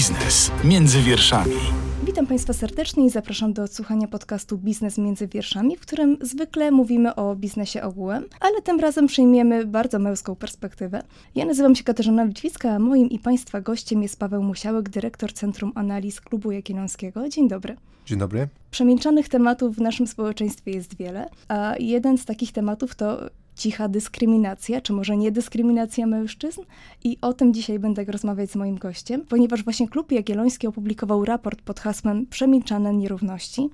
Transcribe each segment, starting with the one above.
Biznes między wierszami. Witam Państwa serdecznie i zapraszam do odsłuchania podcastu Biznes między wierszami, w którym zwykle mówimy o biznesie ogółem, ale tym razem przyjmiemy bardzo męską perspektywę. Ja nazywam się Katarzyna Witwicka, a moim i Państwa gościem jest Paweł Musiałek, dyrektor Centrum Analiz Klubu Jagiellońskiego. Dzień dobry. Dzień dobry. Przemilczanych tematów w naszym społeczeństwie jest wiele, a jeden z takich tematów to cicha dyskryminacja, czy może niedyskryminacja mężczyzn. I o tym dzisiaj będę rozmawiać z moim gościem, ponieważ właśnie Klub Jagielloński opublikował raport pod hasłem Przemilczane nierówności.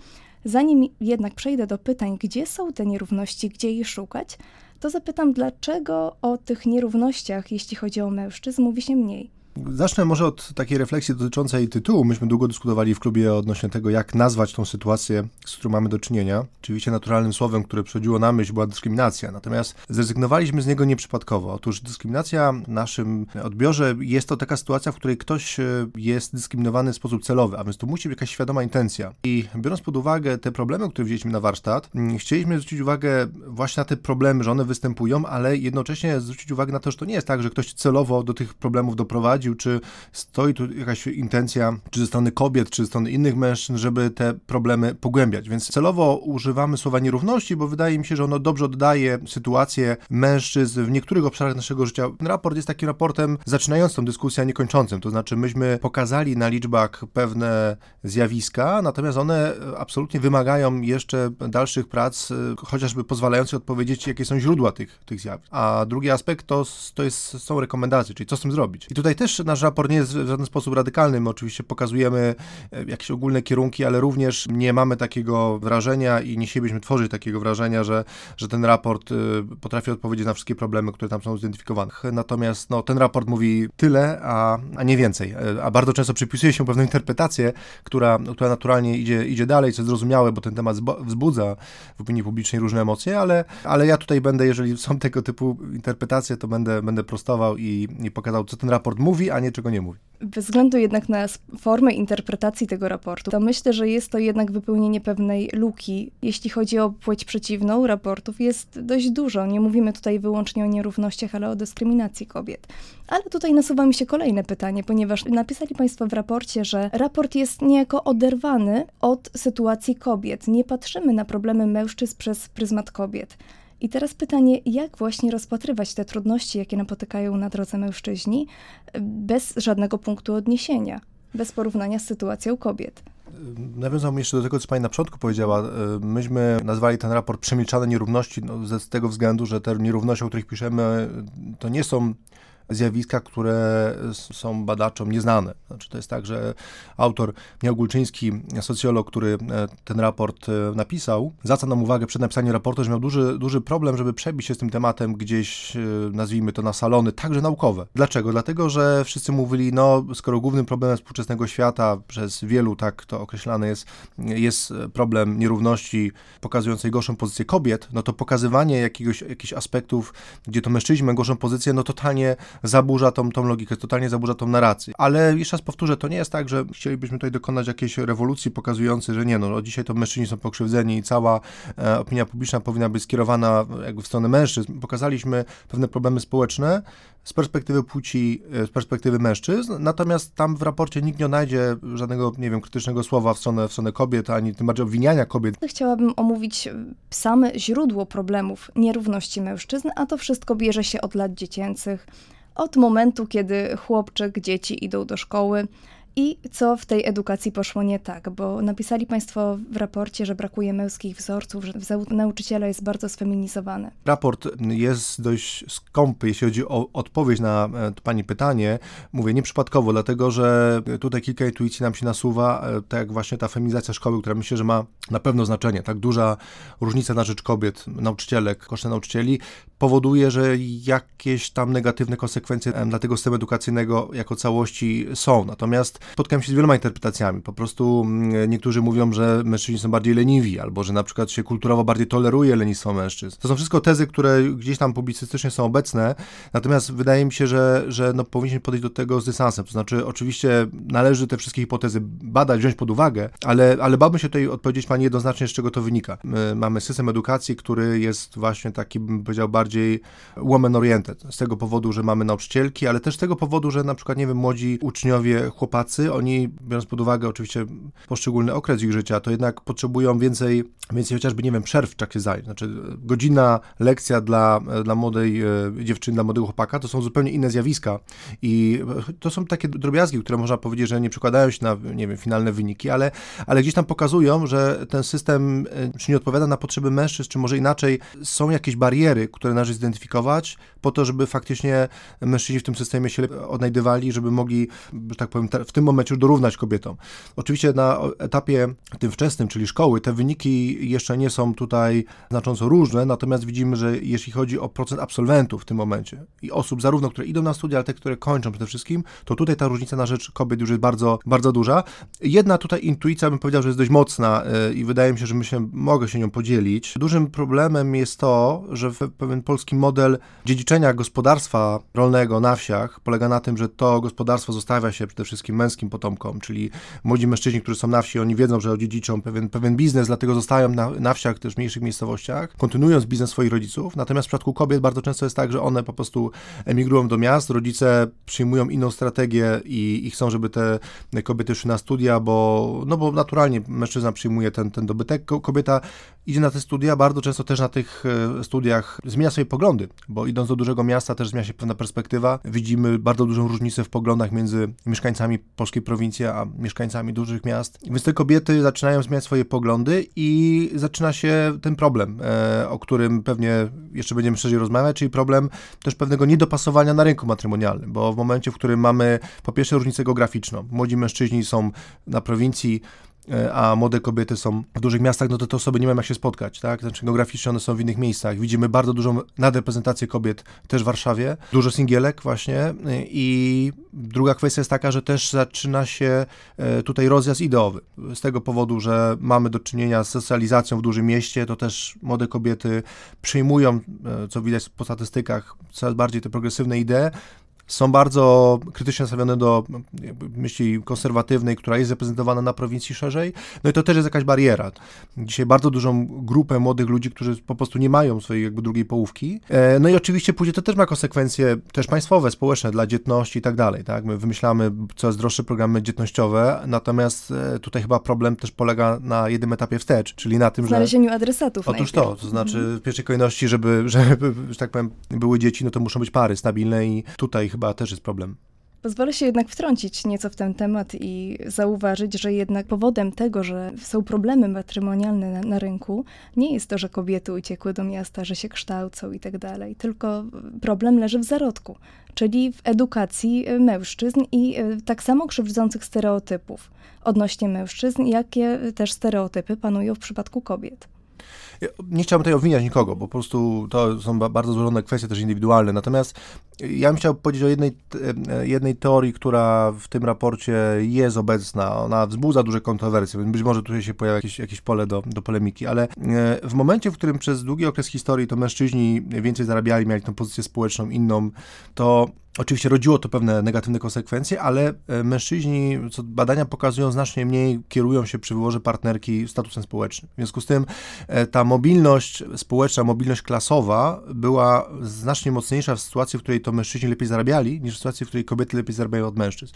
Zanim jednak przejdę do pytań, gdzie są te nierówności, gdzie je szukać, to zapytam, dlaczego o tych nierównościach, jeśli chodzi o mężczyzn, mówi się mniej. Zacznę może od takiej refleksji dotyczącej tytułu. Myśmy długo dyskutowali w klubie odnośnie tego, jak nazwać tą sytuację, z którą mamy do czynienia. Oczywiście naturalnym słowem, które przychodziło na myśl, była dyskryminacja. Natomiast zrezygnowaliśmy z niego nieprzypadkowo. Otóż dyskryminacja w naszym odbiorze jest to taka sytuacja, w której ktoś e, jest dyskryminowany w sposób celowy, a więc to musi być jakaś świadoma intencja. I biorąc pod uwagę te problemy, które wzięliśmy na warsztat, mm, chcieliśmy zwrócić uwagę właśnie na te problemy, że one występują, ale jednocześnie zwrócić uwagę na to, że to nie jest tak, że ktoś celowo do tych problemów doprowadzi, czy stoi tu jakaś intencja, czy ze strony kobiet, czy ze strony innych mężczyzn, żeby te problemy pogłębiać. Więc celowo używamy słowa nierówności, bo wydaje mi się, że ono dobrze oddaje sytuację mężczyzn w niektórych obszarach naszego życia. Ten raport jest takim raportem zaczynającym dyskusję, a nie kończącym. To znaczy, myśmy pokazali na liczbach pewne zjawiska, natomiast one absolutnie wymagają jeszcze dalszych prac, chociażby pozwalających odpowiedzieć, jakie są źródła tych, tych zjawisk. A drugi aspekt to, to jest, są rekomendacje, czyli co z tym zrobić. I tutaj też nasz raport nie jest w żaden sposób radykalny. My oczywiście pokazujemy e, jakieś ogólne kierunki, ale również nie mamy takiego wrażenia i nie chcielibyśmy tworzyć takiego wrażenia, że, że ten raport e, potrafi odpowiedzieć na wszystkie problemy, które tam są zidentyfikowane. Natomiast no, ten raport mówi tyle, a, a nie więcej. E, a bardzo często przypisuje się pewną interpretację, która, która naturalnie idzie, idzie dalej, co zrozumiałe, bo ten temat wzbudza w opinii publicznej różne emocje, ale, ale ja tutaj będę, jeżeli są tego typu interpretacje, to będę, będę prostował i, i pokazał, co ten raport mówi, a nie czego nie mówi. Bez względu jednak na formę interpretacji tego raportu, to myślę, że jest to jednak wypełnienie pewnej luki. Jeśli chodzi o płeć przeciwną, raportów jest dość dużo. Nie mówimy tutaj wyłącznie o nierównościach, ale o dyskryminacji kobiet. Ale tutaj nasuwa mi się kolejne pytanie, ponieważ napisali Państwo w raporcie, że raport jest niejako oderwany od sytuacji kobiet. Nie patrzymy na problemy mężczyzn przez pryzmat kobiet. I teraz pytanie, jak właśnie rozpatrywać te trudności, jakie napotykają na drodze mężczyźni, bez żadnego punktu odniesienia, bez porównania z sytuacją kobiet. Nawiązałbym jeszcze do tego, co Pani na początku powiedziała. Myśmy nazwali ten raport Przemilczane nierówności no, z tego względu, że te nierówności, o których piszemy, to nie są zjawiska, które są badaczom nieznane. Znaczy, to jest tak, że autor Miał Gulczyński, socjolog, który e, ten raport e, napisał, zwraca nam uwagę przed napisaniem raportu, że miał duży, duży problem, żeby przebić się z tym tematem gdzieś, e, nazwijmy to na salony, także naukowe. Dlaczego? Dlatego, że wszyscy mówili, no skoro głównym problemem współczesnego świata, przez wielu tak to określane jest, jest problem nierówności pokazującej gorszą pozycję kobiet, no to pokazywanie jakiegoś, jakichś aspektów, gdzie to mężczyźni mają gorszą pozycję, no totalnie zaburza tą, tą logikę, totalnie zaburza tą narrację. Ale jeszcze raz powtórzę, to nie jest tak, że chcielibyśmy tutaj dokonać jakiejś rewolucji pokazującej, że nie, no, no dzisiaj to mężczyźni są pokrzywdzeni i cała e, opinia publiczna powinna być skierowana jakby w stronę mężczyzn. Pokazaliśmy pewne problemy społeczne z perspektywy płci, e, z perspektywy mężczyzn, natomiast tam w raporcie nikt nie znajdzie żadnego, nie wiem, krytycznego słowa w stronę, w stronę kobiet, ani tym bardziej obwiniania kobiet. Chciałabym omówić same źródło problemów nierówności mężczyzn, a to wszystko bierze się od lat dziecięcych, od momentu, kiedy chłopczyk, dzieci idą do szkoły, i co w tej edukacji poszło nie tak, bo napisali Państwo w raporcie, że brakuje męskich wzorców, że zawód nauczyciela jest bardzo sfeminizowany. Raport jest dość skąpy, jeśli chodzi o odpowiedź na e, Pani pytanie. Mówię nieprzypadkowo, dlatego że tutaj kilka intuicji nam się nasuwa, e, tak jak właśnie ta feminizacja szkoły, która myślę, że ma na pewno znaczenie. Tak duża różnica na rzecz kobiet, nauczycielek, koszty nauczycieli powoduje, że jakieś tam negatywne konsekwencje dla tego systemu edukacyjnego jako całości są. Natomiast spotkałem się z wieloma interpretacjami. Po prostu mm, niektórzy mówią, że mężczyźni są bardziej leniwi, albo że na przykład się kulturowo bardziej toleruje lenistwo mężczyzn. To są wszystko tezy, które gdzieś tam publicystycznie są obecne, natomiast wydaje mi się, że, że no, powinniśmy podejść do tego z dystansem. To znaczy, oczywiście należy te wszystkie hipotezy badać, wziąć pod uwagę, ale, ale bałbym się tutaj odpowiedzieć Pani jednoznacznie, z czego to wynika. My mamy system edukacji, który jest właśnie taki, bym powiedział, bardziej bardziej woman oriented. Z tego powodu, że mamy nauczycielki, ale też z tego powodu, że na przykład, nie wiem, młodzi uczniowie, chłopacy, oni, biorąc pod uwagę oczywiście poszczególny okres ich życia, to jednak potrzebują więcej, więcej chociażby, nie wiem, przerw w czasie zajęć. Znaczy, godzina lekcja dla, dla młodej e, dziewczyny, dla młodego chłopaka, to są zupełnie inne zjawiska i to są takie drobiazgi, które można powiedzieć, że nie przekładają się na, nie wiem, finalne wyniki, ale, ale gdzieś tam pokazują, że ten system e, czy nie odpowiada na potrzeby mężczyzn, czy może inaczej, są jakieś bariery, które należy zidentyfikować po to, żeby faktycznie mężczyźni w tym systemie się odnajdywali, żeby mogli, że tak powiem, w tym momencie dorównać kobietom. Oczywiście na etapie tym wczesnym, czyli szkoły, te wyniki jeszcze nie są tutaj znacząco różne, natomiast widzimy, że jeśli chodzi o procent absolwentów w tym momencie i osób zarówno, które idą na studia, ale te, które kończą przede wszystkim, to tutaj ta różnica na rzecz kobiet już jest bardzo, bardzo duża. Jedna tutaj intuicja bym powiedział, że jest dość mocna e, i wydaje mi się, że myślę, mogę się nią podzielić. Dużym problemem jest to, że pewien polski model dziedziczenia gospodarstwa rolnego na wsiach polega na tym, że to gospodarstwo zostawia się przede wszystkim męskim potomkom, czyli młodzi mężczyźni, którzy są na wsi, oni wiedzą, że odziedziczą pewien, pewien biznes, dlatego zostają na, na wsiach, też mniejszych miejscowościach, kontynuując biznes swoich rodziców. Natomiast w przypadku kobiet bardzo często jest tak, że one po prostu emigrują do miast, rodzice przyjmują inną strategię i, i chcą, żeby te kobiety szły na studia, bo, no bo naturalnie mężczyzna przyjmuje ten, ten dobytek, kobieta idzie na te studia, bardzo często też na tych e, studiach zmienia swoje poglądy, bo idąc do dużego miasta też zmienia się pewna perspektywa. Widzimy bardzo dużą różnicę w poglądach między mieszkańcami polskiej prowincji, a mieszkańcami dużych miast. Więc te kobiety zaczynają zmieniać swoje poglądy i zaczyna się ten problem, e, o którym pewnie jeszcze będziemy szerzej rozmawiać, czyli problem też pewnego niedopasowania na rynku matrymonialnym, bo w momencie, w którym mamy po pierwsze różnicę geograficzną, młodzi mężczyźni są na prowincji, a młode kobiety są w dużych miastach, no to te osoby nie mają jak się spotkać, tak? Znaczy geograficznie one są w innych miejscach. Widzimy bardzo dużą nadreprezentację kobiet też w Warszawie, dużo singielek właśnie e, i druga kwestia jest taka, że też zaczyna się e, tutaj rozjazd ideowy. Z tego powodu, że mamy do czynienia z socjalizacją w dużym mieście, to też młode kobiety przyjmują, co widać po statystykach, coraz bardziej te progresywne idee, są bardzo krytycznie nastawione do myśli konserwatywnej, która jest reprezentowana na prowincji szerzej. No i to też jest jakaś bariera. Dzisiaj bardzo dużą grupę młodych ludzi, którzy po prostu nie mają swojej jakby drugiej połówki. E, no i oczywiście później to też ma konsekwencje też państwowe, społeczne, dla dzietności i tak dalej. Tak? My wymyślamy coraz droższe programy dzietnościowe, natomiast e, tutaj chyba problem też polega na jednym etapie wstecz, czyli na tym, że... Znalezieniu adresatów Otóż najpierw. to, to znaczy w pierwszej kolejności, żeby, żeby, że tak powiem, były dzieci, no to muszą być pary stabilne i tutaj chyba też jest problem. Pozwolę się jednak wtrącić nieco w ten temat i zauważyć, że jednak powodem tego, że są problemy matrymonialne na, na, rynku, nie jest to, że kobiety uciekły do miasta, że się kształcą i tak dalej, tylko problem leży w zarodku, czyli w edukacji mężczyzn i e, tak samo krzywdzących stereotypów odnośnie mężczyzn, jakie też stereotypy panują w przypadku kobiet. Nie chciałbym tutaj obwiniać nikogo, bo po prostu to są bardzo złożone kwestie też indywidualne. Natomiast ja bym chciał powiedzieć o jednej, e, jednej teorii, która w tym raporcie jest obecna. Ona wzbudza duże kontrowersje, więc być może tutaj się pojawia jakieś, jakieś pole do, do polemiki, ale e, w momencie, w którym przez długi okres historii to mężczyźni więcej zarabiali, mieli tę pozycję społeczną inną, to Oczywiście rodziło to pewne negatywne konsekwencje, ale e, mężczyźni, co badania pokazują, znacznie mniej kierują się przy wyborze partnerki statusem społecznym. W związku z tym ta mobilność społeczna, mobilność klasowa była znacznie mocniejsza w sytuacji, w której to mężczyźni lepiej zarabiali, niż w sytuacji, w której kobiety lepiej zarabiają od mężczyzn.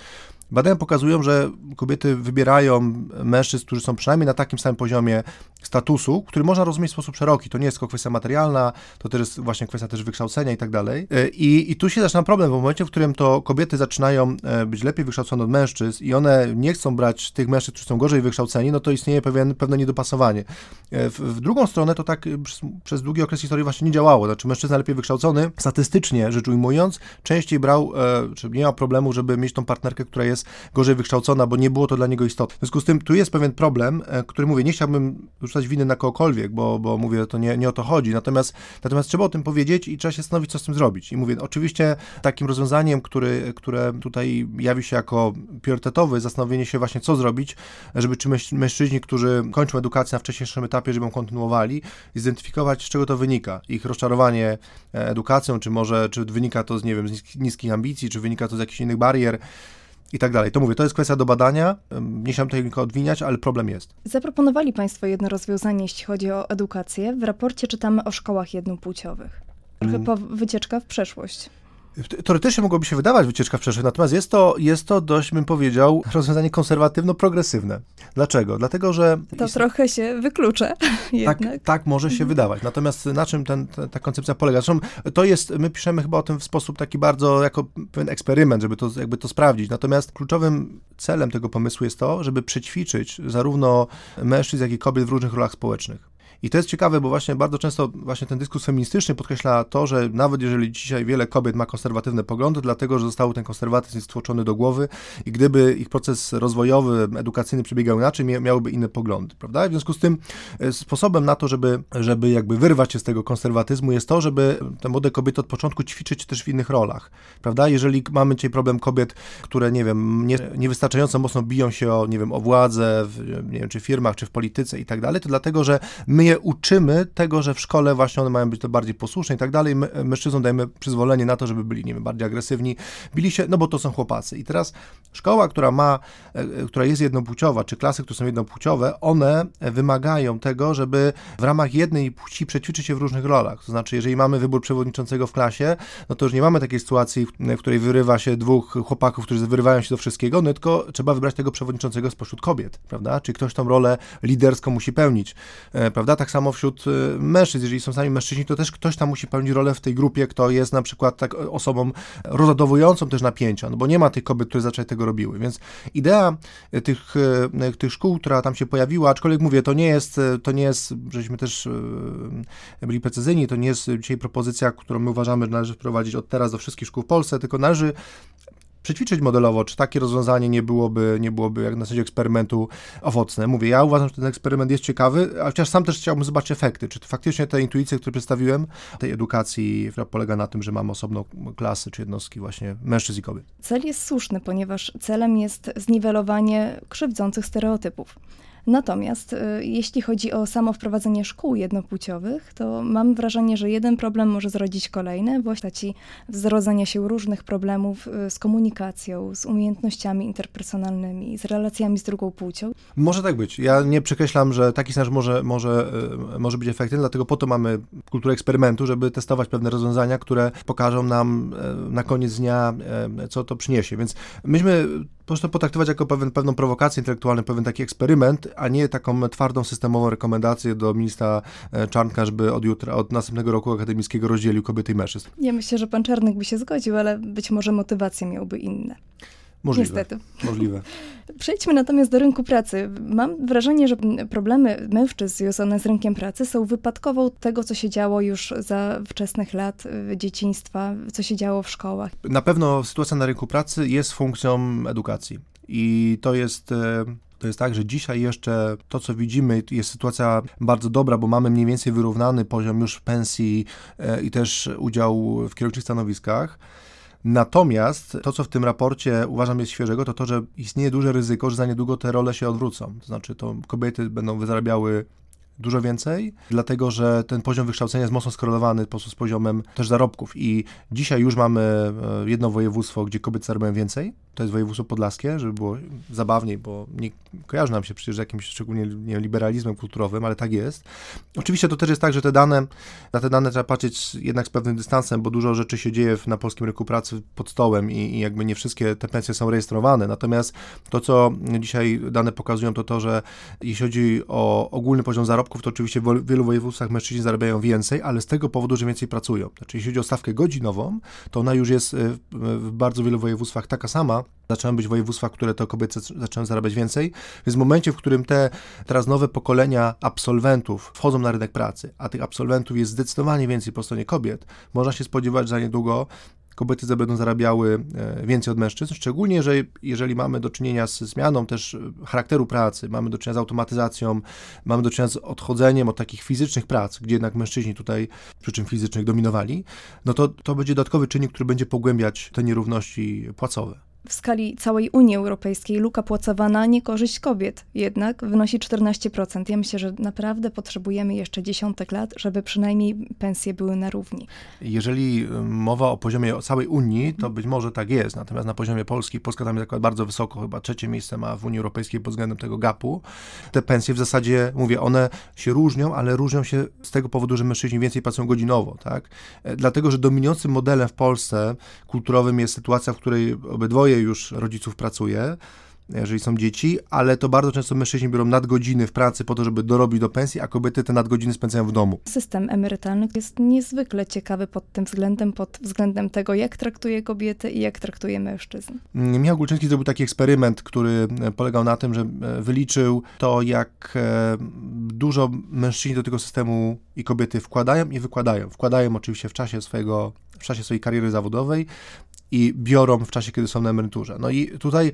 Badania pokazują, że kobiety wybierają mężczyzn, którzy są przynajmniej na takim samym poziomie statusu, który można rozumieć w sposób szeroki. To nie jest tylko kwestia materialna, to też jest właśnie kwestia też wykształcenia i tak dalej. E, I, tu się zaczyna problem, w momencie, w którym to kobiety zaczynają e, być lepiej wykształcone od mężczyzn i one nie chcą brać tych mężczyzn, którzy są gorzej wykształceni, no to istnieje pewien, pewne niedopasowanie. E, w, w drugą stronę to tak przez, przez, długi okres historii właśnie nie działało. Znaczy mężczyzna lepiej wykształcony, statystycznie rzecz ujmując, częściej brał, czy nie miał problemu, żeby mieć tą partnerkę, która jest gorzej wykształcona, bo nie było to dla niego istotne. W związku z tym tu jest pewien problem, który mówię, nie chciałbym rzucać winy na kogokolwiek, bo, bo mówię, to nie, nie o to chodzi. Natomiast, natomiast trzeba o tym powiedzieć i trzeba się zastanowić, co z tym zrobić. I mówię, oczywiście takim rozwiązaniem, który, które tutaj jawi się jako priorytetowe, zastanowienie się właśnie, co zrobić, żeby czy mężczyźni, którzy kończą edukację na wcześniejszym etapie, żeby ją kontynuowali, zidentyfikować, z czego to wynika. Ich rozczarowanie e, edukacją, czy może, czy wynika to z, nie wiem, z niskich ambicji, czy wynika to z jakichś innych barier, i tak dalej. To mówię, to jest kwestia do badania. Nie chciałem tutaj nikogo odwiniać, ale problem jest. Zaproponowali Państwo jedno rozwiązanie, jeśli chodzi o edukację. W raporcie czytamy o szkołach jednopłciowych. Trochę po wycieczka w przeszłość. Teoretycznie mogłoby się wydawać wycieczka w przeszłość, natomiast jest to, jest to dość, bym powiedział, rozwiązanie konserwatywno-progresywne. Dlaczego? Dlatego, że... To trochę się wyklucza tak, tak może się mhm. wydawać. Natomiast na czym ten, ta koncepcja polega? Zresztą to jest, my piszemy chyba o tym w sposób taki bardzo, jako pewien eksperyment, żeby to, jakby to sprawdzić. Natomiast kluczowym celem tego pomysłu jest to, żeby przećwiczyć zarówno mężczyzn, jak i kobiet w różnych rolach społecznych. I to jest ciekawe, bo właśnie bardzo często właśnie ten dyskus feministyczny podkreśla to, że nawet jeżeli dzisiaj wiele kobiet ma konserwatywne poglądy, dlatego że został ten konserwatyzm stłoczony do głowy i gdyby ich proces rozwojowy, edukacyjny przebiegał inaczej, miałyby inne poglądy, prawda? W związku z tym e, sposobem na to, żeby, żeby jakby wyrwać się z tego konserwatyzmu jest to, żeby te młode kobiety od początku ćwiczyć też w innych rolach, prawda? Jeżeli mamy dzisiaj problem kobiet, które, nie wiem, nie, niewystarczająco mocno biją się o, nie wiem, o władzę, w, nie wiem, czy w firmach, czy w polityce i tak dalej, to dlatego, że my je uczymy tego, że w szkole właśnie one mają być to bardziej posłuszne i tak dalej. My, mężczyznom dajemy przyzwolenie na to, żeby byli, nie wiem, bardziej agresywni, bili się, no bo to są chłopacy. I teraz szkoła, która ma, e, która jest jednopłciowa, czy klasy, które są jednopłciowe, one wymagają tego, żeby w ramach jednej płci przećwiczyć się w różnych rolach. To znaczy, jeżeli mamy wybór przewodniczącego w klasie, no to już nie mamy takiej sytuacji, w której wyrywa się dwóch chłopaków, którzy wyrywają się do wszystkiego, no tylko trzeba wybrać tego przewodniczącego spośród kobiet, prawda? Czy ktoś tą rolę liderską musi pełnić, e, prawda? Tak samo wśród y, mężczyzn. Jeżeli są sami mężczyźni, to też ktoś tam musi pełnić rolę w tej grupie, kto jest na przykład tak osobą rozładowującą też napięcia, no bo nie ma tych kobiet, które zaczęły tego robiły. Więc idea y, tych, y, tych szkół, która tam się pojawiła, aczkolwiek mówię, to nie jest, to nie jest, żeśmy też byli precyzyjni, to nie jest dzisiaj propozycja, którą my uważamy, że należy wprowadzić od teraz do wszystkich szkół w Polsce, tylko należy przećwiczyć modelowo, czy takie rozwiązanie nie byłoby, nie byłoby jak na zasadzie eksperymentu owocne. Mówię, ja uważam, że ten eksperyment jest ciekawy, a chociaż sam też chciałbym zobaczyć efekty, czy faktycznie te intuicje, które przedstawiłem, tej edukacji, która polega na tym, że mamy osobną klasy czy jednostki właśnie mężczyzn i kobiet. Cel jest słuszny, ponieważ celem jest zniwelowanie krzywdzących stereotypów. Natomiast y, jeśli chodzi o samo wprowadzenie szkół jednopłciowych, to mam wrażenie, że jeden problem może zrodzić kolejny, właśnie ci zrodzenia się różnych problemów y, z komunikacją, z umiejętnościami interpersonalnymi, z relacjami z drugą płcią. Może tak być. Ja nie przekreślam, że taki scenariusz może, może, y, może być efektywny, dlatego po to mamy kulturę eksperymentu, żeby testować pewne rozwiązania, które pokażą nam na koniec dnia, co to przyniesie. Więc myśmy można potraktować jako pewien, pewną prowokację intelektualną, pewien taki eksperyment, a nie taką twardą, systemową rekomendację do ministra e, Czarnka, żeby od jutra, od następnego roku akademickiego rozdzielił kobiety i mężczyzn. Ja myślę, że pan Czarnek by się zgodził, ale być może motywacje miałby inne. Możliwe. Niestety. Możliwe. Przejdźmy natomiast do rynku pracy. Mam wrażenie, że problemy mężczyzn związane z rynkiem pracy są wypadkową tego, co się działo już za wczesnych lat dzieciństwa, co się działo w szkołach. Na pewno sytuacja na rynku pracy jest funkcją edukacji. I to jest e, to jest tak, że dzisiaj jeszcze to, co widzimy, jest sytuacja bardzo dobra, bo mamy mniej więcej wyrównany poziom już pensji e, i też udział w kierowniczych stanowiskach. Natomiast to, co w tym raporcie uważam jest świeżego, to to, że istnieje duże ryzyko, że za niedługo te role się odwrócą. To znaczy, to kobiety będą zarabiały dużo więcej, dlatego że ten poziom wykształcenia jest mocno skorelowany po prostu z poziomem też zarobków i dzisiaj już mamy e, jedno województwo, gdzie kobiety zarabiają więcej, to jest województwo podlaskie, żeby było zabawniej, bo nie kojarzy nam się przecież jakimś szczególnie nie, liberalizmem kulturowym, ale tak jest. Oczywiście to też jest tak, że te dane, na te dane trzeba patrzeć jednak z pewnym dystansem, bo dużo rzeczy się dzieje na polskim rynku pracy pod stołem i, i jakby nie wszystkie te pensje są rejestrowane. Natomiast to, co dzisiaj dane pokazują, to to, że jeśli chodzi o ogólny poziom zarobków, to oczywiście w wielu województwach mężczyźni zarabiają więcej, ale z tego powodu, że więcej pracują. Znaczy, jeśli chodzi o stawkę godzinową, to ona już jest w bardzo wielu województwach taka sama, zaczęły być województwa, które to kobiety zaczęły zarabiać więcej. Więc w momencie, w którym te teraz nowe pokolenia absolwentów wchodzą na rynek pracy, a tych absolwentów jest zdecydowanie więcej po stronie kobiet, można się spodziewać, że za niedługo kobiety będą zarabiały e, więcej od mężczyzn, szczególnie, że jeżeli mamy do czynienia z zmianą też charakteru pracy, mamy do czynienia z automatyzacją, mamy do czynienia z odchodzeniem od takich fizycznych prac, gdzie jednak mężczyźni tutaj, przy czym fizycznych, dominowali, no to to będzie dodatkowy czynnik, który będzie pogłębiać te nierówności płacowe. W skali całej Unii Europejskiej luka płacowa na niekorzyść kobiet jednak wynosi 14%. Ja myślę, że naprawdę potrzebujemy jeszcze dziesiątek lat, żeby przynajmniej pensje były na równi. Jeżeli y, mowa o poziomie całej Unii, to być może tak jest, natomiast na poziomie Polski, Polska tam jest bardzo wysoko, chyba trzecie miejsce ma w Unii Europejskiej pod względem tego gapu. Te pensje w zasadzie, mówię, one się różnią, ale różnią się z tego powodu, że mężczyźni więcej pracują godzinowo, tak? E, dlatego, że dominującym modelem w Polsce kulturowym jest sytuacja, w której obydwoje już rodziców pracuje, jeżeli są dzieci, ale to bardzo często mężczyźni biorą nadgodziny w pracy po to, żeby dorobić do pensji, a kobiety te nadgodziny spędzają w domu. System emerytalny jest niezwykle ciekawy pod tym względem, pod względem tego, jak traktuje kobiety i jak traktuje mężczyzn. Michał Gulczyński zrobił taki eksperyment, który e, polegał na tym, że e, wyliczył to, jak e, dużo mężczyźni do tego systemu i kobiety wkładają i wykładają. Wkładają oczywiście w czasie swojego w czasie swojej kariery zawodowej, i biorą w czasie, kiedy są na emeryturze. No i tutaj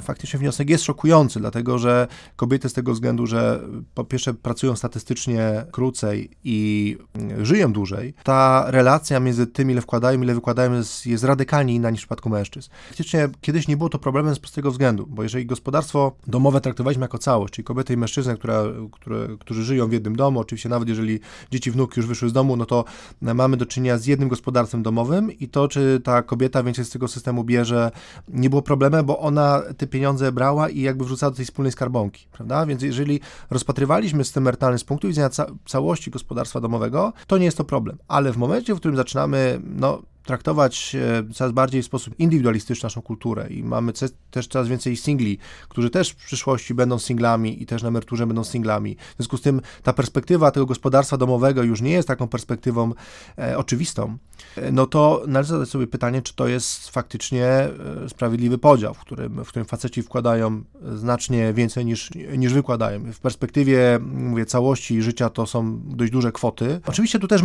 faktycznie wniosek jest szokujący, dlatego że kobiety z tego względu, że po pierwsze pracują statystycznie krócej i żyją dłużej, ta relacja między tym, ile wkładają, ile wykładają, jest, jest radykalnie inna niż w przypadku mężczyzn. Faktycznie kiedyś nie było to problemem z prostego względu, bo jeżeli gospodarstwo domowe traktowaliśmy jako całość, czyli kobiety i mężczyznę, która, które, którzy żyją w jednym domu, oczywiście nawet jeżeli dzieci, wnuki już wyszły z domu, no to mamy do czynienia z jednym gospodarstwem domowym i to, czy ta kobieta więcej z tego systemu bierze, nie było problemu, bo ona te pieniądze brała i jakby wrzucała do tej wspólnej skarbonki, prawda? Więc jeżeli rozpatrywaliśmy system emerytalny z punktu widzenia ca całości gospodarstwa domowego, to nie jest to problem. Ale w momencie, w którym zaczynamy, no, traktować coraz bardziej w sposób indywidualistyczny naszą kulturę i mamy też coraz więcej singli, którzy też w przyszłości będą singlami i też na emeryturze będą singlami. W związku z tym ta perspektywa tego gospodarstwa domowego już nie jest taką perspektywą e, oczywistą, e, no to należy zadać sobie pytanie, czy to jest faktycznie e, sprawiedliwy podział, w którym, w którym faceci wkładają znacznie więcej niż, niż wykładają. W perspektywie, mówię, całości życia to są dość duże kwoty. Oczywiście tu też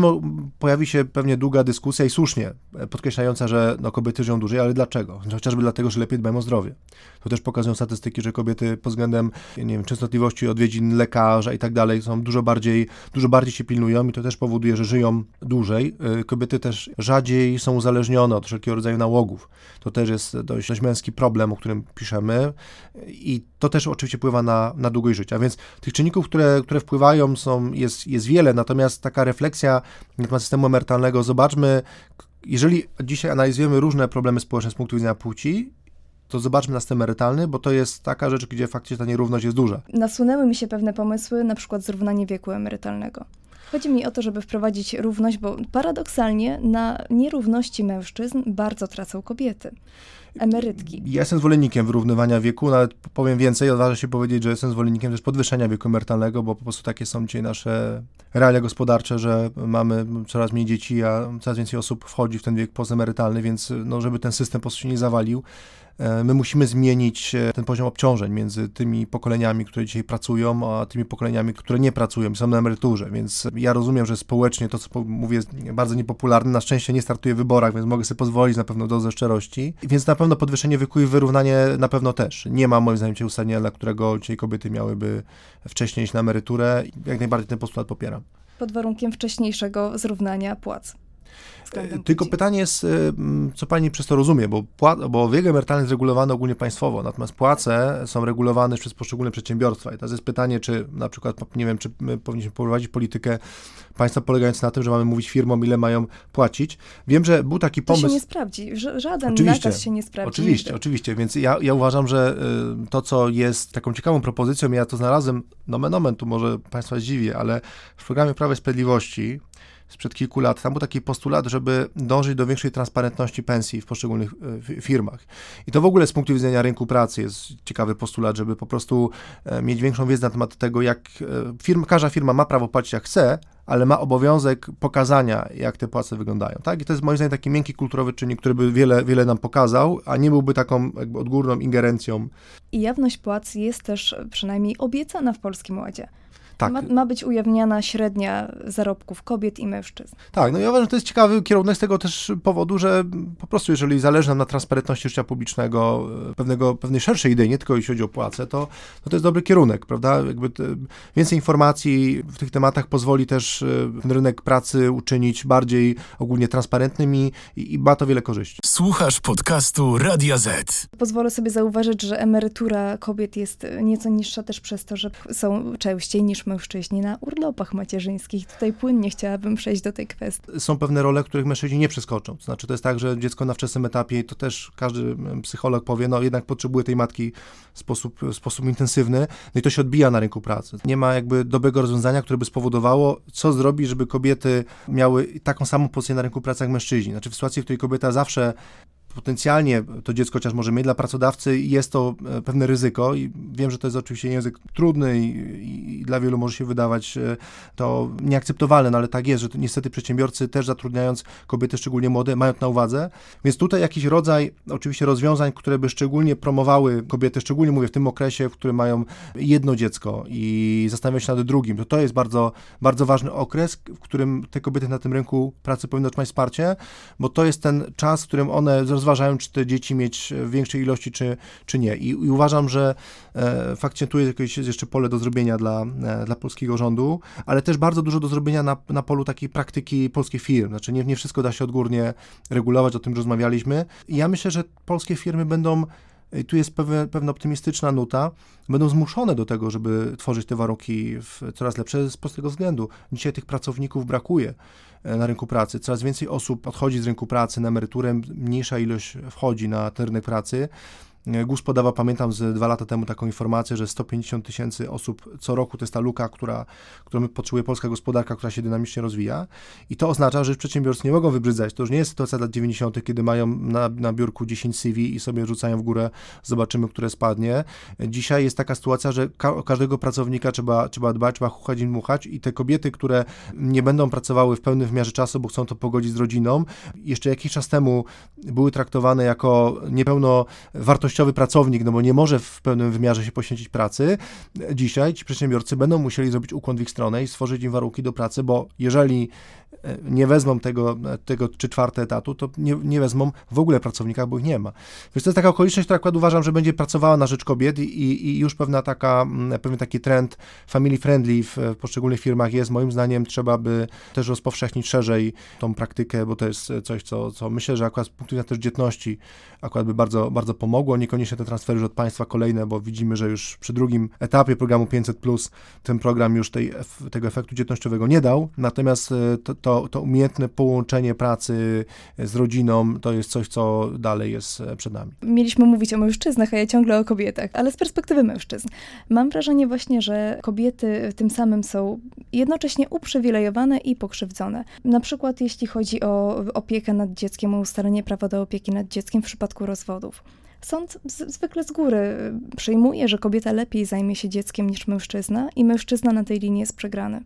pojawi się pewnie długa dyskusja i słusznie, podkreślająca, że no, kobiety żyją dłużej, ale dlaczego? Chociażby dlatego, że lepiej dbają o zdrowie. To też pokazują statystyki, że kobiety pod względem nie wiem, częstotliwości odwiedzin lekarza i tak dalej są dużo bardziej, dużo bardziej się pilnują i to też powoduje, że żyją dłużej. Y, kobiety też rzadziej są uzależnione od wszelkiego rodzaju nałogów. To też jest dość, dość męski problem, o którym piszemy i to też oczywiście wpływa na, na długość życia. Więc tych czynników, które, które wpływają są, jest, jest wiele, natomiast taka refleksja na temat systemu emerytalnego, zobaczmy, jeżeli dzisiaj analizujemy różne problemy społeczne z punktu widzenia płci, to zobaczmy na system emerytalny, bo to jest taka rzecz, gdzie faktycznie ta nierówność jest duża. Nasunęły mi się pewne pomysły, na przykład zrównanie wieku emerytalnego. Chodzi mi o to, żeby wprowadzić równość, bo paradoksalnie na nierówności mężczyzn bardzo tracą kobiety emerytki. Ja jestem zwolennikiem wyrównywania wieku, nawet powiem więcej, odważę się powiedzieć, że jestem zwolennikiem też podwyższenia wieku emerytalnego, bo po prostu takie są dzisiaj nasze realia gospodarcze, że mamy coraz mniej dzieci, a coraz więcej osób wchodzi w ten wiek pozemerytalny, więc no, żeby ten system po prostu się nie zawalił, my musimy zmienić e, ten poziom obciążeń między tymi pokoleniami, które dzisiaj pracują, a tymi pokoleniami, które nie pracują, są na emeryturze, więc ja rozumiem, że społecznie to, co mówię, jest bardzo niepopularne. Na szczęście nie startuję w wyborach, więc mogę sobie pozwolić na pewno dozę szczerości. Więc na pewno podwyższenie wieku i wyrównanie na pewno też. Nie ma moim zdaniem uzasadnienia, dla którego dzisiaj kobiety miałyby wcześniej iść na emeryturę. Jak najbardziej ten postulat popieram. Pod warunkiem wcześniejszego zrównania płac. Tylko płci. pytanie jest, y, co pani przez to rozumie, bo, bo wiek emerytalny jest regulowany ogólnie państwowo, natomiast płace są regulowane przez poszczególne przedsiębiorstwa. I teraz jest pytanie, czy na przykład, nie wiem, czy my powinniśmy prowadzić politykę państwa polegającą na tym, że mamy mówić firmom, ile mają płacić. Wiem, że był taki pomysł... To się nie sprawdzi, żaden oczywiście, nakaz się nie sprawdzi. Oczywiście, nigdy. oczywiście, więc ja, ja uważam, że y, to, co jest taką ciekawą propozycją, ja to znalazłem, nomen omen, tu może państwa zdziwię, ale w programie Prawa i Sprawiedliwości sprzed kilku lat. Tam był taki postulat, żeby dążyć do większej transparentności pensji w poszczególnych e, firmach. I to w ogóle z punktu widzenia rynku pracy jest ciekawy postulat, żeby po prostu e, mieć większą wiedzę na temat tego, jak e, firma, każda firma ma prawo płacić jak chce, ale ma obowiązek pokazania, jak te płace wyglądają. Tak? I to jest moim zdaniem taki miękki kulturowy czynnik, który by wiele, wiele nam pokazał, a nie byłby taką jakby odgórną ingerencją. I jawność płac jest też przynajmniej obiecana w Polskim Ładzie. Tak. Ma, ma być ujawniana średnia zarobków kobiet i mężczyzn. Tak, no ja uważam, że to jest ciekawy kierunek z tego też powodu, że po prostu jeżeli zależy nam na transparentności życia publicznego, e, pewnego, pewnej szerszej idei, nie tylko jeśli chodzi o płacę, to, to, to jest dobry kierunek, prawda? Jakby te, więcej informacji w tych tematach pozwoli też ten rynek pracy uczynić bardziej ogólnie transparentnym i, i ma to wiele korzyści. Słuchasz podcastu Radia Z. Pozwolę sobie zauważyć, że emerytura kobiet jest nieco niższa też przez to, że są częściej niż mężczyźni na urlopach macierzyńskich. Tutaj płynnie chciałabym przejść do tej kwestii. Są pewne role, których mężczyźni nie przeskoczą. To znaczy, to jest tak, że dziecko na wczesnym etapie, to też każdy psycholog powie, no jednak potrzebuje tej matki w sposób, w sposób intensywny, no i to się odbija na rynku pracy. Nie ma jakby dobrego rozwiązania, które by spowodowało, co zrobić, żeby kobiety miały taką samą pozycję na rynku pracy jak mężczyźni. Znaczy w sytuacji, w której kobieta zawsze potencjalnie to dziecko chociaż może mieć dla pracodawcy, jest to e, pewne ryzyko i wiem, że to jest oczywiście język trudny i, i dla wielu może się wydawać e, to nieakceptowalne, no ale tak jest, że niestety przedsiębiorcy też zatrudniając kobiety, szczególnie młode, mają to na uwadze, więc tutaj jakiś rodzaj oczywiście rozwiązań, które by szczególnie promowały kobiety, szczególnie mówię w tym okresie, w którym mają jedno dziecko i zastanawiają się nad drugim, to to jest bardzo, bardzo ważny okres, w którym te kobiety na tym rynku pracy powinny otrzymać wsparcie, bo to jest ten czas, w którym one rozważają, czy te dzieci mieć w większej ilości, czy, czy nie. I, i uważam, że e, faktycznie tu jest jakieś jeszcze pole do zrobienia dla, e, dla polskiego rządu, ale też bardzo dużo do zrobienia na, na polu takiej praktyki polskich firm. Znaczy nie, nie wszystko da się odgórnie regulować, o tym rozmawialiśmy. I ja myślę, że polskie firmy będą i tu jest pewne, pewna optymistyczna nuta, będą zmuszone do tego, żeby tworzyć te warunki coraz lepsze z prostego względu. Dzisiaj tych pracowników brakuje. E, na rynku pracy. Coraz więcej osób odchodzi z rynku pracy na emeryturę, mniejsza ilość wchodzi na ten rynek pracy. GUS podawał, pamiętam, z dwa lata temu taką informację, że 150 tysięcy osób co roku to jest ta luka, która, którą potrzebuje polska gospodarka, która się dynamicznie rozwija. I to oznacza, że przedsiębiorcy nie mogą wybrzydzać. To już nie jest sytuacja lat 90., kiedy mają na, na biurku 10 CV i sobie rzucają w górę, zobaczymy, które spadnie. Dzisiaj jest taka sytuacja, że ka każdego pracownika trzeba, trzeba dbać, trzeba chuchać i dmuchać i te kobiety, które nie będą pracowały w pełnym wymiarze czasu, bo chcą to pogodzić z rodziną, jeszcze jakiś czas temu były traktowane jako niepełnowartościowe wartościowy pracownik, no bo nie może w pełnym wymiarze się poświęcić pracy, dzisiaj ci przedsiębiorcy będą musieli zrobić ukłon w ich stronę i stworzyć im warunki do pracy, bo jeżeli nie wezmą tego, tego czy czwarte etatu, to nie, nie wezmą w ogóle pracownika, bo ich nie ma. Więc to jest taka okoliczność, która akurat uważam, że będzie pracowała na rzecz kobiet i, i już pewna taka, mm, pewien taki trend family friendly w, w poszczególnych firmach jest. Moim zdaniem trzeba by też rozpowszechnić szerzej tą praktykę, bo to jest coś, co, co myślę, że akurat z punktu widzenia też dzietności akurat by bardzo, bardzo pomogło. Niekoniecznie te transfery już od państwa kolejne, bo widzimy, że już przy drugim etapie programu 500 ten program już tej, tego efektu dzietnościowego nie dał. Natomiast e, to, to, to umiejętne połączenie pracy z rodziną to jest coś, co dalej jest e, przed nami. Mieliśmy mówić o mężczyznach, a ja ciągle o kobietach, ale z perspektywy mężczyzn. Mam wrażenie właśnie, że kobiety tym samym są jednocześnie uprzywilejowane i pokrzywdzone. Na przykład jeśli chodzi o opiekę nad dzieckiem, o ustalenie prawa do opieki nad dzieckiem w przypadku rozwodów. Sąd zwykle z góry przyjmuje, że kobieta lepiej zajmie się dzieckiem niż mężczyzna i mężczyzna na tej linii jest przegrany.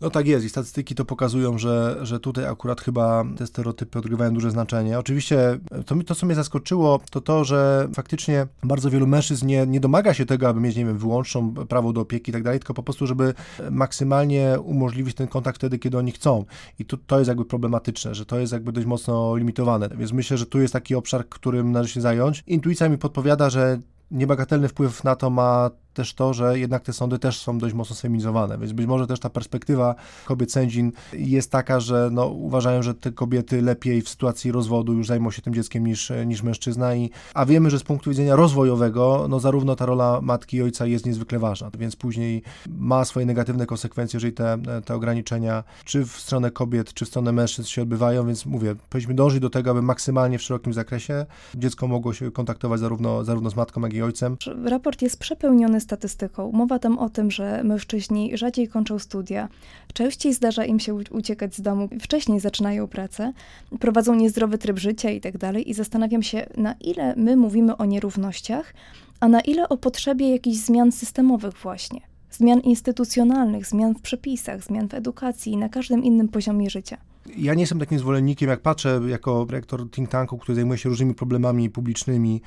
No tak jest i statystyki to pokazują, że, że tutaj akurat chyba te stereotypy odgrywają duże znaczenie. Oczywiście to, to, co mnie zaskoczyło, to to, że faktycznie bardzo wielu mężczyzn nie, nie domaga się tego, aby mieć, nie wiem, wyłączną prawo do opieki i tak dalej, tylko po prostu, żeby maksymalnie umożliwić ten kontakt wtedy, kiedy oni chcą. I tu, to jest jakby problematyczne, że to jest jakby dość mocno limitowane. Więc myślę, że tu jest taki obszar, którym należy się zająć. Intuicja mi podpowiada, że niebagatelny wpływ na to ma też to, że jednak te sądy też są dość mocno feminizowane, więc być może też ta perspektywa kobiet sędzin jest taka, że no, uważają, że te kobiety lepiej w sytuacji rozwodu już zajmą się tym dzieckiem niż, niż mężczyzna, i, a wiemy, że z punktu widzenia rozwojowego, no zarówno ta rola matki i ojca jest niezwykle ważna, więc później ma swoje negatywne konsekwencje, jeżeli te, te ograniczenia czy w stronę kobiet, czy w stronę mężczyzn się odbywają, więc mówię, powinniśmy dążyć do tego, aby maksymalnie w szerokim zakresie dziecko mogło się kontaktować zarówno, zarówno z matką, jak i ojcem. Raport jest przepełniony statystyką. Mowa tam o tym, że mężczyźni rzadziej kończą studia, częściej zdarza im się uciekać z domu, wcześniej zaczynają pracę, prowadzą niezdrowy tryb życia itd. Tak I zastanawiam się, na ile my mówimy o nierównościach, a na ile o potrzebie jakichś zmian systemowych właśnie. Zmian instytucjonalnych, zmian w przepisach, zmian w edukacji i na każdym innym poziomie życia. Ja nie jestem takim zwolennikiem, jak patrzę jako rektor think tanku, który zajmuje się różnymi problemami publicznymi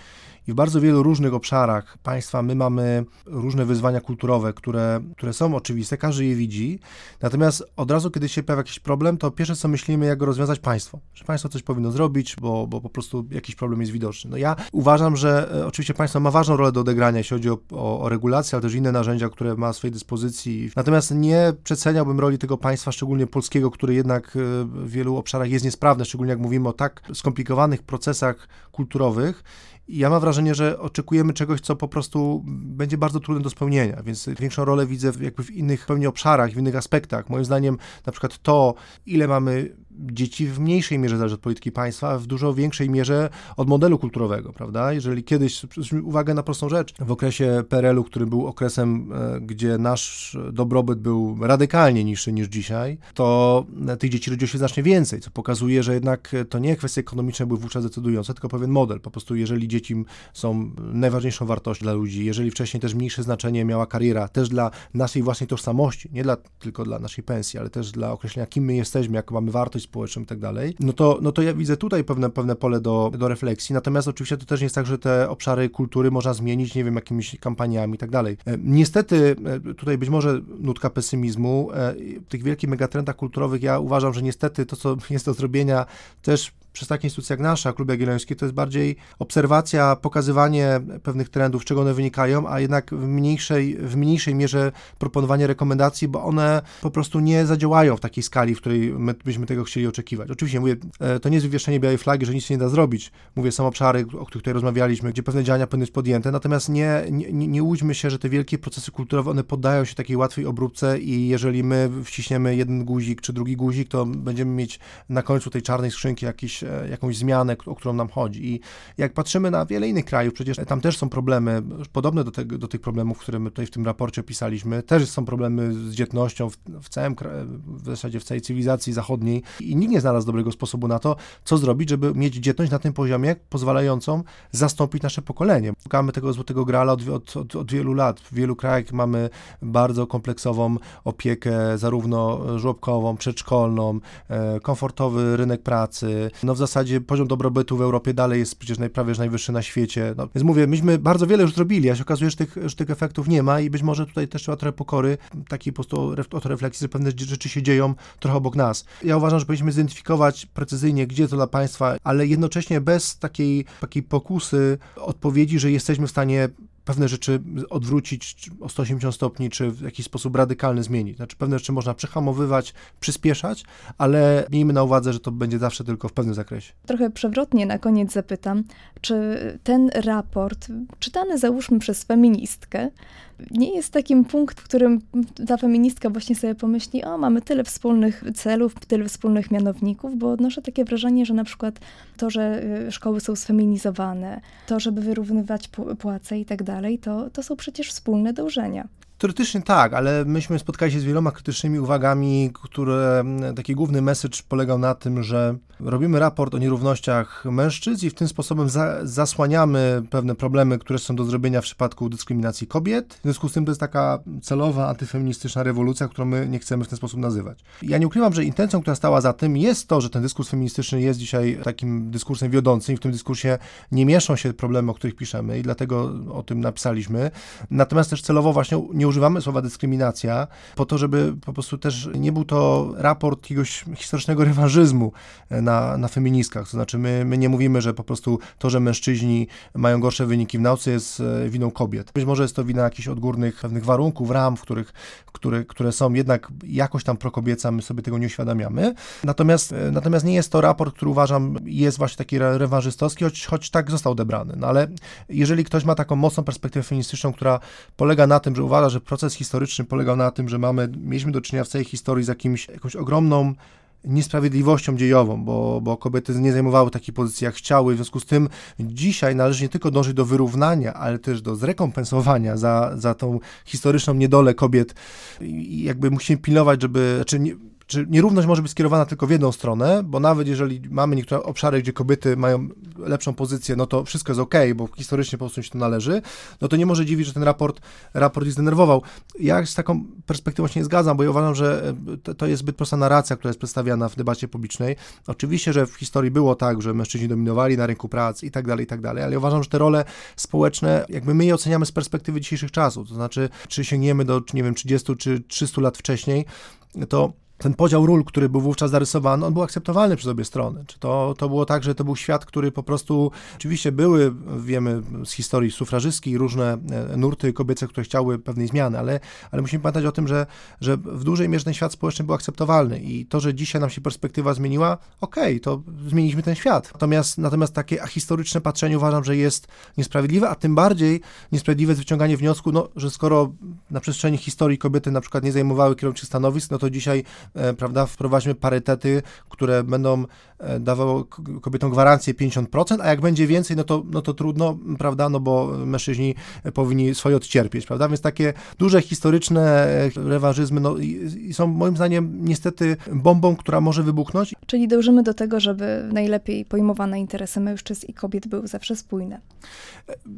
i w bardzo wielu różnych obszarach państwa my mamy różne wyzwania kulturowe, które, które są oczywiste, każdy je widzi. Natomiast od razu, kiedy się pojawia jakiś problem, to pierwsze co myślimy, jak go rozwiązać państwo. Że państwo coś powinno zrobić, bo, bo po prostu jakiś problem jest widoczny. No ja uważam, że e, oczywiście państwo ma ważną rolę do odegrania, jeśli chodzi o, o, o regulację, ale też inne narzędzia, które ma w swojej dyspozycji. Natomiast nie przeceniałbym roli tego państwa, szczególnie polskiego, które jednak e, w wielu obszarach jest niesprawne, szczególnie jak mówimy o tak skomplikowanych procesach kulturowych ja mam wrażenie, że oczekujemy czegoś, co po prostu będzie bardzo trudne do spełnienia, więc większą rolę widzę jakby w innych pewnie obszarach, w innych aspektach. Moim zdaniem na przykład to, ile mamy dzieci w mniejszej mierze zależy od polityki państwa, a w dużo większej mierze od modelu kulturowego, prawda? Jeżeli kiedyś, zwróćmy uwagę na prostą rzecz, w okresie PRL-u, który był okresem, e, gdzie nasz dobrobyt był radykalnie niższy niż dzisiaj, to tych dzieci rodziło się znacznie więcej, co pokazuje, że jednak to nie kwestie ekonomiczne były wówczas decydujące, tylko pewien model. Po prostu jeżeli dzieci są najważniejszą wartością dla ludzi, jeżeli wcześniej też mniejsze znaczenie miała kariera, też dla naszej własnej tożsamości, nie dla, tylko dla naszej pensji, ale też dla określenia, kim my jesteśmy, jaką mamy wartość społeczną i tak dalej, no to, no to ja widzę tutaj pewne, pewne pole do, do refleksji. Natomiast oczywiście to też nie jest tak, że te obszary kultury można zmienić, nie wiem, jakimiś kampaniami i tak dalej. E, niestety, e, tutaj być może nutka pesymizmu, e, w tych wielkich megatrendach kulturowych ja uważam, że niestety to, co jest do zrobienia, też przez takie instytucje jak nasza, Klub Jagielloński, to jest bardziej obserwacja, pokazywanie pewnych trendów, czego one wynikają, a jednak w mniejszej, w mniejszej mierze proponowanie rekomendacji, bo one po prostu nie zadziałają w takiej skali, w której my byśmy tego chcieli oczekiwać. Oczywiście mówię, e, to nie jest wywieszenie białej flagi, że nic się nie da zrobić. Mówię, są obszary, o których tutaj rozmawialiśmy, gdzie pewne działania powinny być podjęte, natomiast nie, nie, nie łudźmy się, że te wielkie procesy kulturowe, one poddają się takiej łatwej obróbce i jeżeli my wciśniemy jeden guzik czy drugi guzik, to będziemy mieć na końcu tej czarnej skrzynki jakiś E, jakąś zmianę, o którą nam chodzi. I jak patrzymy na wiele innych krajów, przecież tam też są problemy podobne do, te, do tych problemów, które my tutaj w tym raporcie opisaliśmy. Też są problemy z dzietnością w, w całym w zasadzie w całej cywilizacji zachodniej i nikt nie znalazł dobrego sposobu na to, co zrobić, żeby mieć dzietność na tym poziomie pozwalającą zastąpić nasze pokolenie. Szukamy tego złotego grala od, od, od, od wielu lat. W wielu krajach mamy bardzo kompleksową opiekę, zarówno żłobkową, przedszkolną, e, komfortowy rynek pracy. No w zasadzie poziom dobrobytu w Europie dalej jest przecież prawie że najwyższy na świecie. No, więc mówię, myśmy bardzo wiele już zrobili, a się okazuje, że tych, że tych efektów nie ma i być może tutaj też trzeba trochę pokory, takiej po prostu refleksji, że pewne rzeczy się dzieją trochę obok nas. Ja uważam, że powinniśmy zidentyfikować precyzyjnie, gdzie to dla państwa, ale jednocześnie bez takiej, takiej pokusy odpowiedzi, że jesteśmy w stanie pewne rzeczy odwrócić o 180 stopni, czy w jakiś sposób radykalny zmienić. Znaczy pewne rzeczy można przehamowywać, przyspieszać, ale miejmy na uwadze, że to będzie zawsze tylko w pewnym zakresie. Trochę przewrotnie na koniec zapytam, czy ten raport, czytany załóżmy przez feministkę, nie jest takim punkt, w którym ta feministka właśnie sobie pomyśli, o mamy tyle wspólnych celów, tyle wspólnych mianowników, bo odnoszę takie wrażenie, że na przykład to, że y, szkoły są sfeminizowane, to, żeby wyrównywać płace i tak dalej, to, to są przecież wspólne dążenia. Teoretycznie tak, ale myśmy spotkali się z wieloma krytycznymi uwagami, które taki główny message polegał na tym, że robimy raport o nierównościach mężczyzn i w tym sposobem za, zasłaniamy pewne problemy, które są do zrobienia w przypadku dyskryminacji kobiet. W związku z tym to jest taka celowa, antyfeministyczna rewolucja, którą my nie chcemy w ten sposób nazywać. Ja nie ukrywam, że intencją, która stała za tym jest to, że ten dyskurs feministyczny jest dzisiaj takim dyskursem wiodącym i w tym dyskursie nie mieszczą się problemy, o których piszemy i dlatego o tym napisaliśmy. Natomiast też celowo właśnie nie używamy słowa dyskryminacja po to, żeby po prostu też nie był to raport jakiegoś historycznego rewanżyzmu na, na feministkach. To znaczy my, my nie mówimy, że po prostu to, że mężczyźni mają gorsze wyniki w nauce jest e, winą kobiet. Być może jest to wina jakichś odgórnych pewnych warunków, ram, w których, które, które są jednak jakoś tam prokobieca, my sobie tego nie uświadamiamy. Natomiast, e, natomiast nie jest to raport, który uważam jest właśnie taki rewanżystowski, choć, choć tak został odebrany. No ale jeżeli ktoś ma taką mocną perspektywę feministyczną, która polega na tym, że uważa, że że proces historyczny polegał na tym, że mamy, mieliśmy do czynienia w całej historii z jakimś, jakąś ogromną niesprawiedliwością dziejową, bo, bo kobiety nie zajmowały takiej pozycji, jak chciały. W związku z tym dzisiaj należy nie tylko dążyć do wyrównania, ale też do zrekompensowania za, za tą historyczną niedolę kobiet. I jakby musimy pilnować, żeby, znaczy nie, czy nierówność może być skierowana tylko w jedną stronę, bo nawet jeżeli mamy niektóre obszary, gdzie kobiety mają lepszą pozycję, no to wszystko jest ok, bo historycznie po prostu się to należy, no to nie może dziwić, że ten raport, raport zdenerwował. Ja z taką perspektywą się nie zgadzam, bo ja uważam, że e, to jest zbyt prosta narracja, która jest przedstawiana w debacie publicznej. Oczywiście, że w historii było tak, że mężczyźni dominowali na rynku pracy i tak dalej, i tak dalej, ale ja uważam, że te role społeczne, jakby my je oceniamy z perspektywy dzisiejszych czasów, to znaczy, czy sięgniemy do, nie wiem, 30 czy 300 lat wcześniej, to ten podział ról, który był wówczas zarysowany, on był akceptowalny przez obie strony. Czy to, to było tak, że to był świat, który po prostu, oczywiście były, wiemy z historii sufrażystskiej, różne e, nurty kobiece, które chciały pewnej zmiany, ale, ale musimy pamiętać o tym, że, że w dużej mierze ten świat społeczny był akceptowalny i to, że dzisiaj nam się perspektywa zmieniła, okej, okay, to zmieniliśmy ten świat. Natomiast, natomiast takie historyczne patrzenie uważam, że jest niesprawiedliwe, a tym bardziej niesprawiedliwe jest wyciąganie wniosku, no, że skoro na przestrzeni historii kobiety na przykład nie zajmowały kierowniczych stanowisk, no to dzisiaj prawda, wprowadźmy parytety, które będą e, dawały kobietom gwarancję 50%, a jak będzie więcej, no to, no to trudno, prawda, no bo mężczyźni powinni swoje odcierpieć, prawda, więc takie duże historyczne e, rewanżyzmy no, i są moim zdaniem niestety bombą, która może wybuchnąć. Czyli dążymy do tego, żeby najlepiej pojmowane interesy mężczyzn i kobiet były zawsze spójne.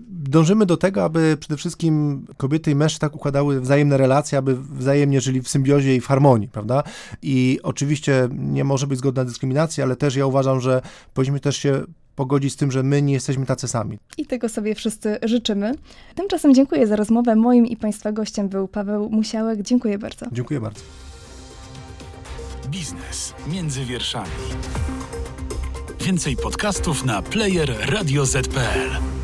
Dążymy do tego, aby przede wszystkim kobiety i mężczyźni tak układały wzajemne relacje, aby wzajemnie żyli w symbiozie i w harmonii, prawda? I oczywiście nie może być zgodna dyskryminacja, ale też ja uważam, że powinniśmy też się pogodzić z tym, że my nie jesteśmy tacy sami. I tego sobie wszyscy życzymy. Tymczasem dziękuję za rozmowę. Moim i Państwa gościem był Paweł Musiałek. Dziękuję bardzo. Dziękuję bardzo. Biznes między wierszami. Więcej podcastów na player radioz.pl.